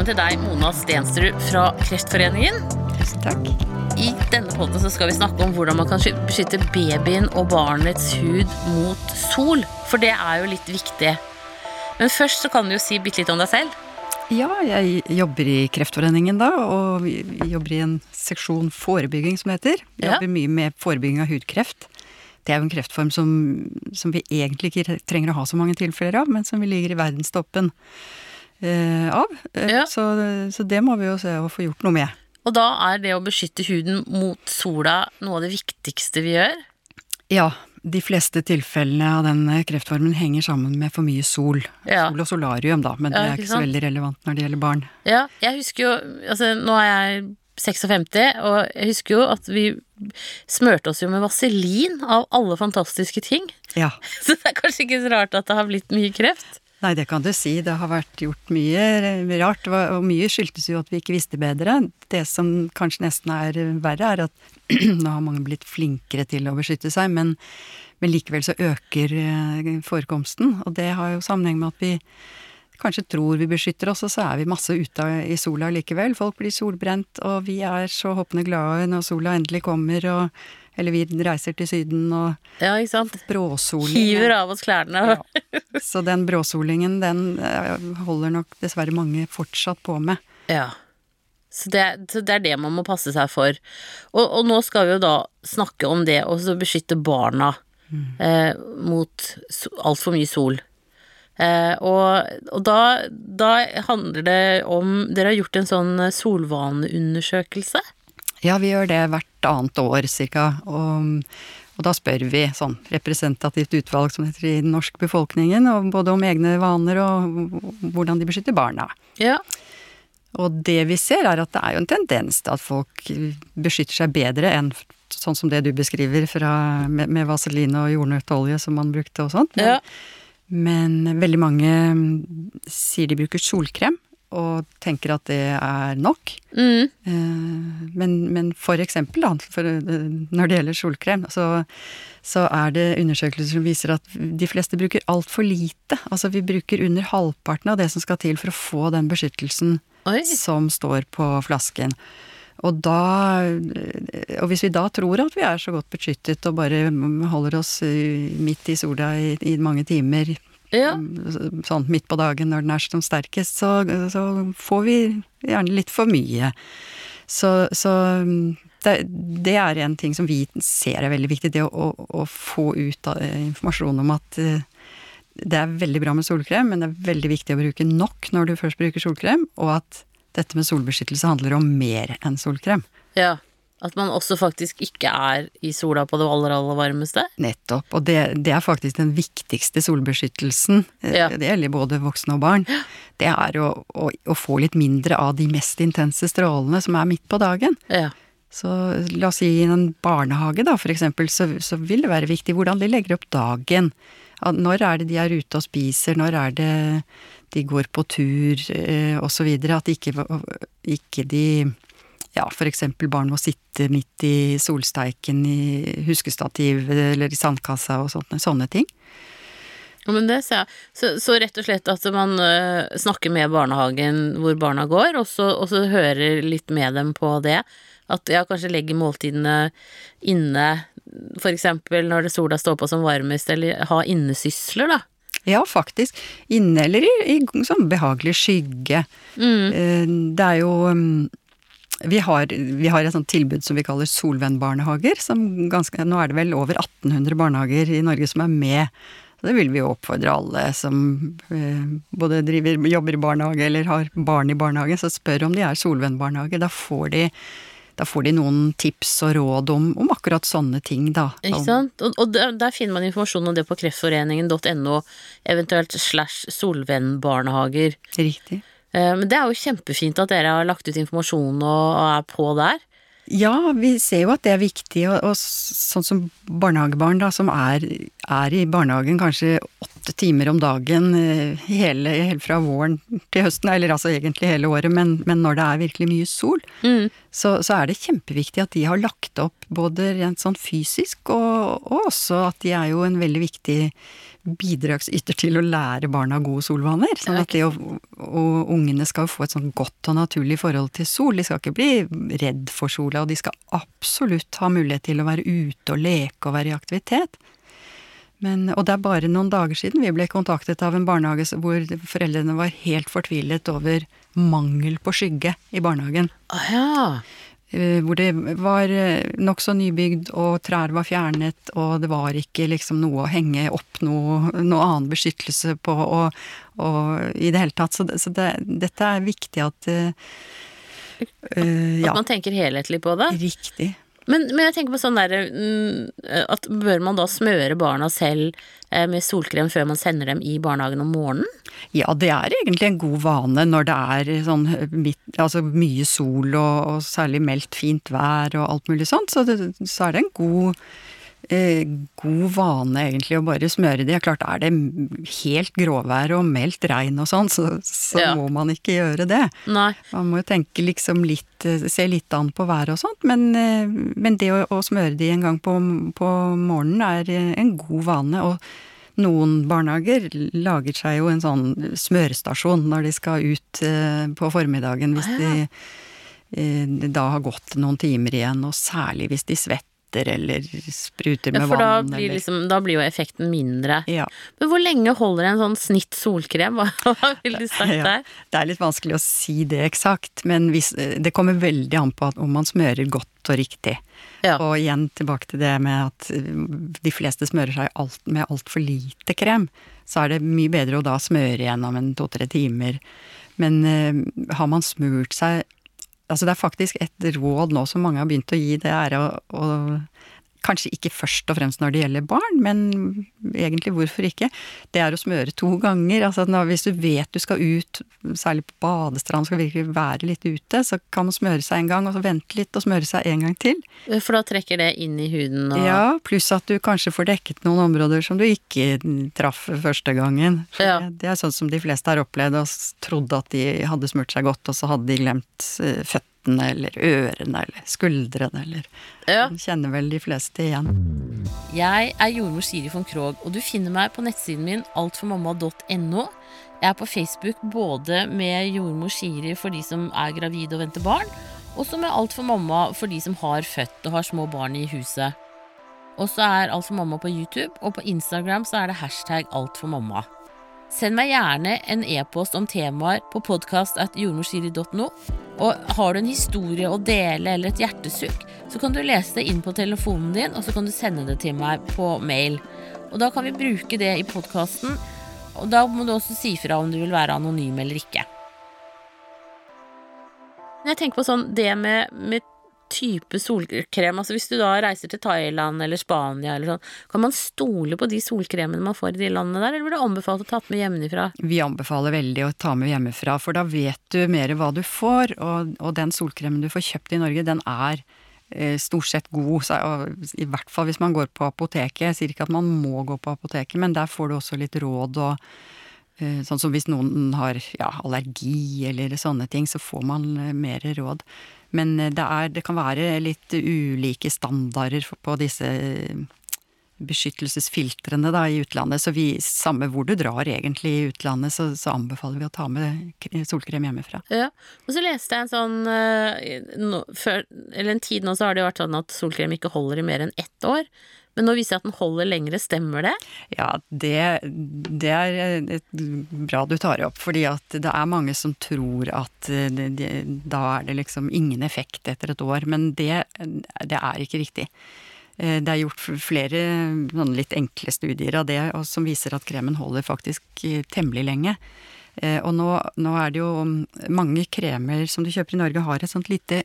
velkommen til deg, Mona Stensrud fra Kreftforeningen. Takk. I denne podden så skal vi snakke om hvordan man kan beskytte babyen og barnets hud mot sol. For det er jo litt viktig. Men først så kan du jo si bitte litt om deg selv. Ja, jeg jobber i Kreftforeningen da, og vi jobber i en seksjon forebygging, som det heter. Vi Ja. jobber mye med forebygging av hudkreft. Det er jo en kreftform som, som vi egentlig ikke trenger å ha så mange tilfeller av, men som vi ligger i verdenstoppen av. Eh, Ja. så, så det må vi jo se å få gjort noe med. Og da er det å beskytte huden mot sola noe av det viktigste vi gjør. Ja, de fleste tilfellene av denne kreftformen henger sammen med for mye sol. Ja. Sol og solarium, da, men Ja, det er ikke sant? så veldig relevant når det gjelder barn. Ja, jeg husker jo Altså, nå er jeg 56, og jeg husker jo at vi smørte oss jo med vaselin av alle fantastiske ting. Ja. Så det er kanskje ikke så rart at det har blitt mye kreft. Nei, det kan du si. Det har vært gjort mye rart, og mye skyldtes jo at vi ikke visste bedre. Det som kanskje nesten er verre, er at nå har mange blitt flinkere til å beskytte seg, men, men likevel så øker eh, forekomsten. Og det har jo sammenheng med at vi kanskje tror vi beskytter oss, og så er vi masse ute i sola likevel. Folk blir solbrent, og vi er så hoppende glade når sola endelig kommer, og eller vi reiser til Syden og Ja, ikke sant? bråsoling. Hiver av oss klærne. Ja. Så den bråsolingen, den eh, holder nok dessverre mange fortsatt på med. Ja. Så det, så det er det man må passe seg for. Og, og nå skal vi jo da snakke om det å så beskytte barna eh, mot so, altfor mye sol. Eh, og og da, da handler det om Dere har gjort en sånn solvaneundersøkelse. Ja, vi gjør det hvert annet år cirka, og, og da spør vi sånn representativt utvalg som heter i den norske befolkningen, både om egne vaner og hvordan de beskytter barna. Ja. Og det vi ser er at det er jo en tendens til at folk beskytter seg bedre enn sånn som det du beskriver fra, med, med vaseline og jordnøttolje som man brukte og sånt. Men, ja. Men veldig mange sier de bruker solkrem, og tenker at det er nok. Mm. Eh, Men, men for eksempel, da, for, eh, når det gjelder solkrem, så, så er det undersøkelser som viser at de fleste bruker altfor lite. Altså vi bruker under halvparten av det som skal til for å få den beskyttelsen Oi. som står på flasken. Og da Og hvis vi da tror at vi er så godt beskyttet og bare holder oss eh, midt i sola i, i mange timer, Ja. sånn midt på dagen når den er som sterkest, så, så får vi gjerne litt for mye. Så, så det, det er en ting som vi ser er veldig viktig, det å, å, å få ut eh, informasjon om at eh, det er veldig bra med solkrem, men det er veldig viktig å bruke nok når du først bruker solkrem, og at dette med solbeskyttelse handler om mer enn solkrem. ja. At man også faktisk ikke er i sola på det aller, aller varmeste. Nettopp. Og det, det er faktisk den viktigste solbeskyttelsen. eh, Ja. Det gjelder både voksne og barn. Det er å, å, å få litt mindre av de mest intense strålene som er midt på dagen. Ja. Så la oss si i en barnehage, da, for eksempel, så, så vil det være viktig hvordan de legger opp dagen. Når er det de er ute og spiser, når er det de går på tur, eh, videre. At ikke, ikke de ja, eksempel barn må sitte midt i solsteiken i huskestativet eller i sandkassa og sånne, sånne ting. Ja, men det ser jeg. Så, så rett og slett at man uh, snakker med barnehagen hvor barna går, og så, og så hører litt med dem på det. At ja, kanskje legger måltidene inne, eksempel når det sola står på som varmest, eller ha innesysler, da. Ja, faktisk. Inne eller i, i sånn behagelig skygge. Eh, Det er jo mm, vi har, vi har et sånt tilbud som vi kaller Solvennbarnehager. Som ganske, nå er det vel over 1800 barnehager i Norge som er med. Så det vil vi jo oppfordre alle som eh, både driver, jobber i barnehage eller har barn i barnehage, så spør om de er Solvennbarnehage. Da får de da får de noen tips og råd om, om akkurat sånne ting, da. Ikke sant? Og, og der, der finner man informasjon om det på kreftforeningen.no, eventuelt slash solvennbarnehager. Riktig. Eh, Men det er jo kjempefint at dere har lagt ut informasjon og, er på der. Ja, vi ser jo at det er viktig, og, og sånn som barnehagebarn da, som er, er i barnehagen kanskje åtte timer om dagen eh, hele, helt fra våren til høsten, eller altså egentlig hele året, men, men når det er virkelig mye sol, Mm. så, så er det kjempeviktig at de har lagt opp både rent sånn fysisk, og, og også at de er jo en veldig viktig bidragsyter til å lære barna gode solvaner. Sånn at de og, og ungene skal få et sånn godt og naturlig forhold til sol. De skal ikke bli redd for sola, og de skal absolutt ha mulighet til å være ute og leke og være i aktivitet. Men, og det er bare noen dager siden vi ble kontaktet av en barnehage hvor foreldrene var helt fortvilet over mangel på skygge i barnehagen. Ah, ja. Eh, Hvor det var eh, nokså nybygd, og trær var fjernet, og det var ikke liksom noe å henge opp noe, noe annen beskyttelse på, og, og i det hele tatt. Så, så det, dette er viktig at uh, At At Ja, man tenker helhetlig på det. riktig. Men, men jeg tenker på sånn derre mm, at Bør man da smøre barna selv eh, med solkrem før man sender dem i barnehagen om morgenen? Ja, det er egentlig en god vane når det er sånn midt, altså mye sol og, og særlig meldt fint vær og alt mulig sånt, så, det, så er det en god, eh, god vane egentlig å bare smøre de. Klart er det helt gråvær og meldt regn og sånn, så, så Ja. må man ikke gjøre det. Nei. Man må jo tenke liksom litt, eh, se litt an på været og sånt, men, eh, men det å, å smøre de en gang på, på morgenen er eh, en god vane. og noen barnehager lager seg jo en sånn smørestasjon når de skal ut eh, på formiddagen hvis ja. de eh, da har gått noen timer igjen, og særlig hvis de svetter eller spruter Ja, med for da vann. blir, liksom, da blir jo effekten mindre. ja. Men hvor lenge holder en sånn snitt solkrem? Hva, vil du sagt Ja, der? Det er litt vanskelig å si det eksakt, men hvis, det kommer veldig an på om man smører godt og riktig. Ja. Og igjen tilbake til det med at eh, de fleste smører seg alt, med altfor lite krem. Så er det mye bedre å da smøre gjennom en to-tre timer. Men uh, har man smurt seg Altså det er faktisk et råd nå som mange har begynt å gi, det er å, å Kanskje ikke først og fremst når det gjelder barn, men egentlig hvorfor ikke? Det er å smøre to ganger. Altså når, hvis du vet du skal ut, særlig på badestrand, skal virkelig være litt ute, så kan man smøre seg en gang, og så vente litt og smøre seg en gang til. For da trekker det inn i huden og Ja, pluss at du kanskje får dekket noen områder som du ikke traff første gangen. Ja. Det er sånn som de fleste har opplevd og trodde at de hadde smurt seg godt, og så hadde de glemt eh, føttene eller ørene eller skuldrene eller Ja. Kjenner vel de fleste igjen. Jeg er jordmor Siri von Krogh, og du finner meg på nettsiden min altformamma.no. Jeg er på Facebook både med jordmor Siri for de som er gravide og venter barn, og så med Alt for mamma for de som har født og har små barn i huset. Og så er Alt for mamma på YouTube, og på Instagram så er det hashtag Alt for mamma. Send meg gjerne en e-post om temaer på podkast.jordmorsiri.no. Og har du en historie å dele eller et hjertesukk, så kan du lese det inn på telefonen din, og så kan du sende det til meg på mail. Og da kan vi bruke det i podkasten, og da må du også si fra om du vil være anonym eller ikke. Når jeg tenker på sånn det med, med type solkrem, altså hvis du da reiser til Thailand eller Spania eller sånn, kan man stole på de solkremene man får i de landene der, eller blir det anbefalt å ta med hjemmefra? Vi anbefaler veldig å ta med hjemmefra, for da vet du mer hva du får, og, og den solkremen du får kjøpt i Norge, den er eh, stort sett god, i hvert fall hvis man går på apoteket. Jeg sier ikke at man må gå på apoteket, men der får du også litt råd og Sånn som hvis noen har ja, allergi eller sånne ting, så får man eh, mer råd. Men eh, det, er, det kan være litt ulike standarder på disse eh, beskyttelsesfiltrene da, i utlandet. Så vi, samme hvor du drar egentlig i utlandet, så, så anbefaler vi å ta med solkrem hjemmefra. Ja, og så leste jeg en sånn no, før, Eller en tid nå så har det jo vært sånn at solkrem ikke holder i mer enn ett år. Men nå viser jeg at den holder lengre, stemmer det? Ja, det, det er et bra du tar det opp, fordi at det er mange som tror at eh, det, det, da er det liksom ingen effekt etter et år, men det, det er ikke riktig. Eh, Det er gjort flere litt enkle studier av det, og som viser at kremen holder faktisk eh, temmelig lenge. Og nå, nå er det jo mange kremer som du kjøper i Norge har et sånt lite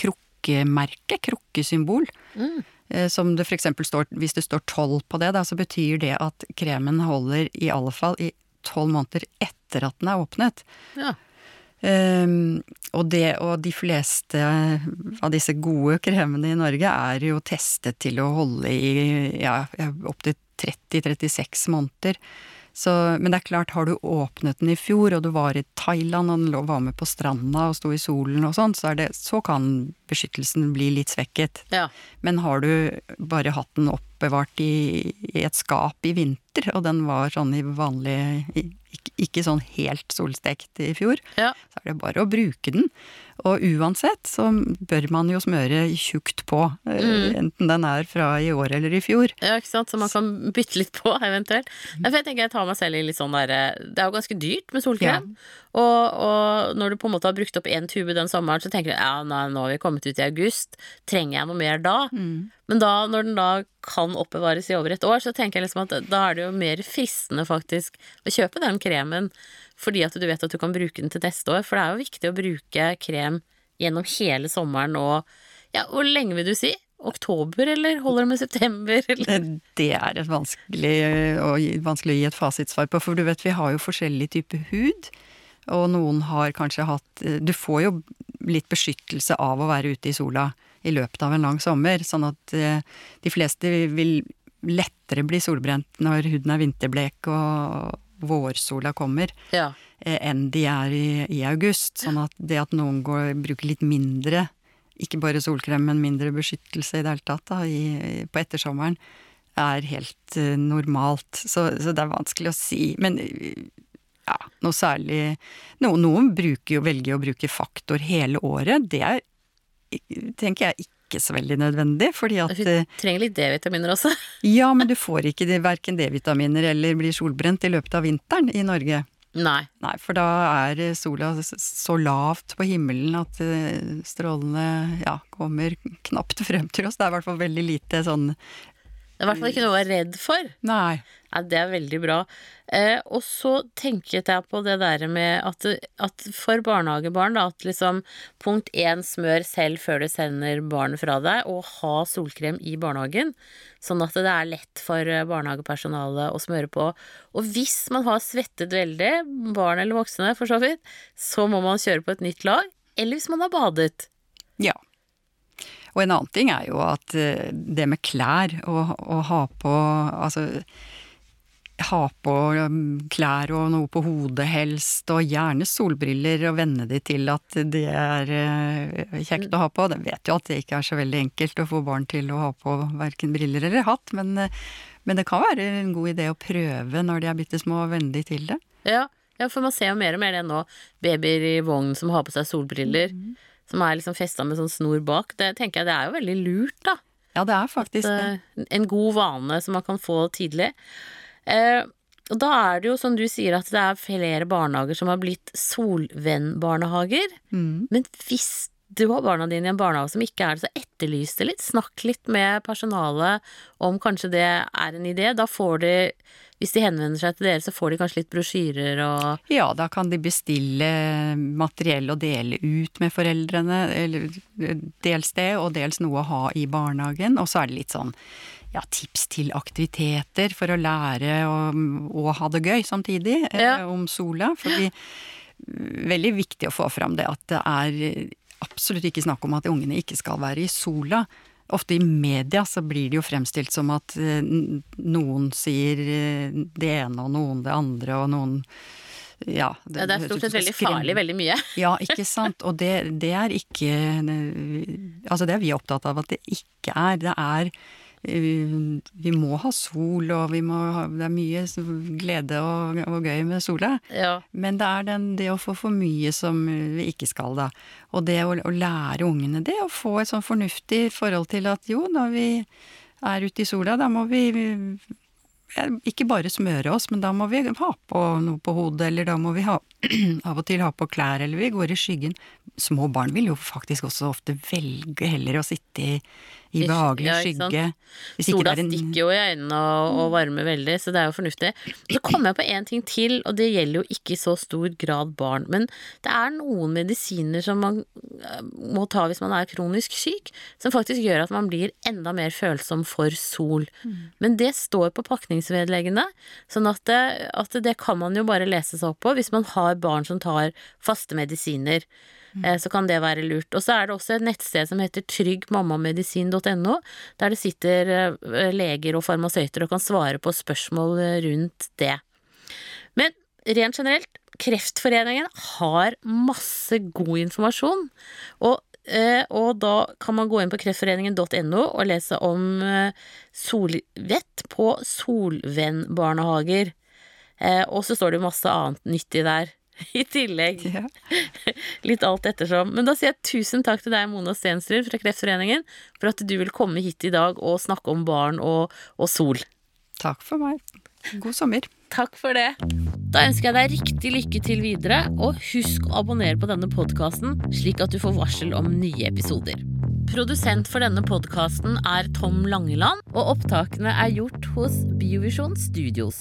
krukkemerke, krukkesymbol. Mm. Eh, Som det f.eks. står Hvis det står tolv på det, da, så betyr det at kremen holder i alle fall i tolv måneder etter at den er åpnet. Ja. Um, og, det, og de fleste av disse gode kremene i Norge er jo testet til å holde i ja, opptil 30-36 måneder. Så, men det er klart, har du åpnet den i fjor, og du var i Thailand og den lå, var med på stranda og sto i solen og sånn, så, så kan beskyttelsen bli litt svekket. Ja. Men har du bare hatt den oppbevart i, i et skap i vinter, og den var sånn i vanlig ikke, ikke sånn helt solstekt i fjor, Ja. så er det bare å bruke den. Og uansett så bør man jo smøre tjukt på, Mm. enten den er fra i år eller i fjor. Ja, ikke sant, så man kan bytte litt på, eventuelt. Mm. jeg tenker jeg tar meg selv i litt sånn derre Det er jo ganske dyrt med solkrem. Og, og når du på en måte har brukt opp én tube den sommeren, så tenker du ja, nei, nå har vi kommet ut i august, trenger jeg noe mer da? Men da, når den da kan oppbevares i over et år, så tenker jeg liksom at da er det jo mer fristende faktisk å kjøpe den kremen, fordi at du vet at du kan bruke den til neste år. For det er jo viktig å bruke krem gjennom hele sommeren og Ja, hvor lenge vil du si? Oktober, eller holder det med september, eller? Det, det er et vanskelig vanskelig å gi et fasitsvar på, for du vet vi har jo forskjellig type hud. Og noen har kanskje hatt Du får jo litt beskyttelse av å være ute i sola i løpet av en lang sommer, sånn at eh, de fleste vil lettere bli solbrent når huden er vinterblek og vårsola kommer, Ja. eh, enn de er i, i august. Sånn at det at noen går, bruker litt mindre, ikke bare solkrem, men mindre beskyttelse i det hele tatt da, i, på ettersommeren, er helt eh, normalt. Så, så det er vanskelig å si. Men ja, noe særlig Noen, noen bruker jo, velger å bruke faktor hele året. Det er, tenker jeg, ikke så veldig nødvendig, fordi at Vi eh, trenger litt D-vitaminer også. Ja, men du får ikke verken D-vitaminer eller blir solbrent i løpet av vinteren i Norge. Nei. Nei, for da er sola så lavt på himmelen at eh, strålene ja, kommer knapt frem til oss. Det er i hvert fall veldig lite sånn i hvert fall ikke noe å være redd for. Nei. Ja, det er veldig bra. Eh, og så tenket jeg på det der med at, at for barnehagebarn, da, at liksom punkt én smør selv før du sender barnet fra deg, og ha solkrem i barnehagen, sånn at det er lett for eh, barnehagepersonalet å smøre på. Og hvis man har svettet veldig, barn eller voksne for så vidt, så må man kjøre på et nytt lag, eller hvis man har badet. Ja. Og en annen ting er jo at eh, det med klær, å, ha på Altså ha på um, klær og noe på hodet helst, og gjerne solbriller, og venne de til at det er eh, kjekt å ha på. Jeg vet jo at det ikke er så veldig enkelt å få barn til å ha på verken briller eller hatt, men, eh, men det kan være en god idé å prøve når de er bitte små, og venne de til det. Ja, ja, for man ser jo mer og mer det nå. Babyer i vogn som har på seg solbriller. Som er liksom festa med sånn snor bak. Det tenker jeg det er jo veldig lurt, da. Ja, det er faktisk det. uh, En god vane som man kan få tidlig. Uh, og da er det jo som du sier at det er flere barnehager som har blitt solvennbarnehager. Mm. Men hvis du har barna dine i en barnehage som ikke er det, så etterlys det litt. Snakk litt med personalet om kanskje det er en idé. Da får de, hvis de henvender seg til dere, så får de kanskje litt brosjyrer og Ja, da kan de bestille materiell og dele ut med foreldrene, eller dels det, og dels noe å ha i barnehagen. Og så er det litt sånn ja, tips til aktiviteter for å lære å, ha det gøy samtidig eh, Ja. om sola. Fordi veldig viktig å få fram det at det er absolutt ikke snakk om at ungene ikke skal være i sola. Ofte i media så blir det jo fremstilt som at eh, noen sier eh, det ene og noen det andre, og noen ja, Ja, det er stort sett veldig farlig veldig mye. Ja, ikke sant. Og det, det er ikke Altså, det er vi opptatt av at det ikke er. Det er Vi må ha sol, og vi må ha Det er mye glede og, og gøy med sola. Ja. Men det er den, det å få for mye som vi ikke skal, da. Og det å, å lære ungene det, å få et sånn fornuftig forhold til at jo, når vi er ute i sola, da må vi ikke bare smøre oss, men da må vi ha på noe på hodet, eller da må vi ha, av og til ha på klær, eller vi går i skyggen. Små barn vil jo faktisk også ofte velge heller å sitte i, i behagelig ja, skygge. Sola en- stikker jo i øynene og, og varmer veldig, så det er jo fornuftig. Så kom jeg på en ting til, og det gjelder jo ikke i så stor grad barn. Men det er noen medisiner som man eh, må ta hvis man er kronisk syk, som faktisk gjør at man blir enda mer følsom for sol. Men det står på pakningsvedleggene, sånn at det, at det kan man jo bare lese seg opp på hvis man har barn som tar faste medisiner. Mm. så kan det være lurt. Og så er det også et nettsted som heter tryggmammamedisin.no, der det sitter eh, leger og farmasøyter og kan svare på spørsmål rundt det. Men rent generelt, Kreftforeningen har masse god informasjon. Og og da kan man gå inn på kreftforeningen.no og lese om solvett på solvennbarnehager. Og så står det masse annet nyttig der. i tillegg. Ja. Litt alt ettersom. Men da sier jeg tusen takk til deg, Mona Stensrud fra Kreftforeningen, for at du vil komme hit i dag og snakke om barn og, og sol. Takk for meg. God sommer. Takk for det. Da ønsker jeg deg riktig lykke til videre, og husk å abonnere på denne podkasten, slik at du får varsel om nye episoder. Produsent for denne podkasten er Tom Langeland, og opptakene er gjort hos Biovisjon Studios.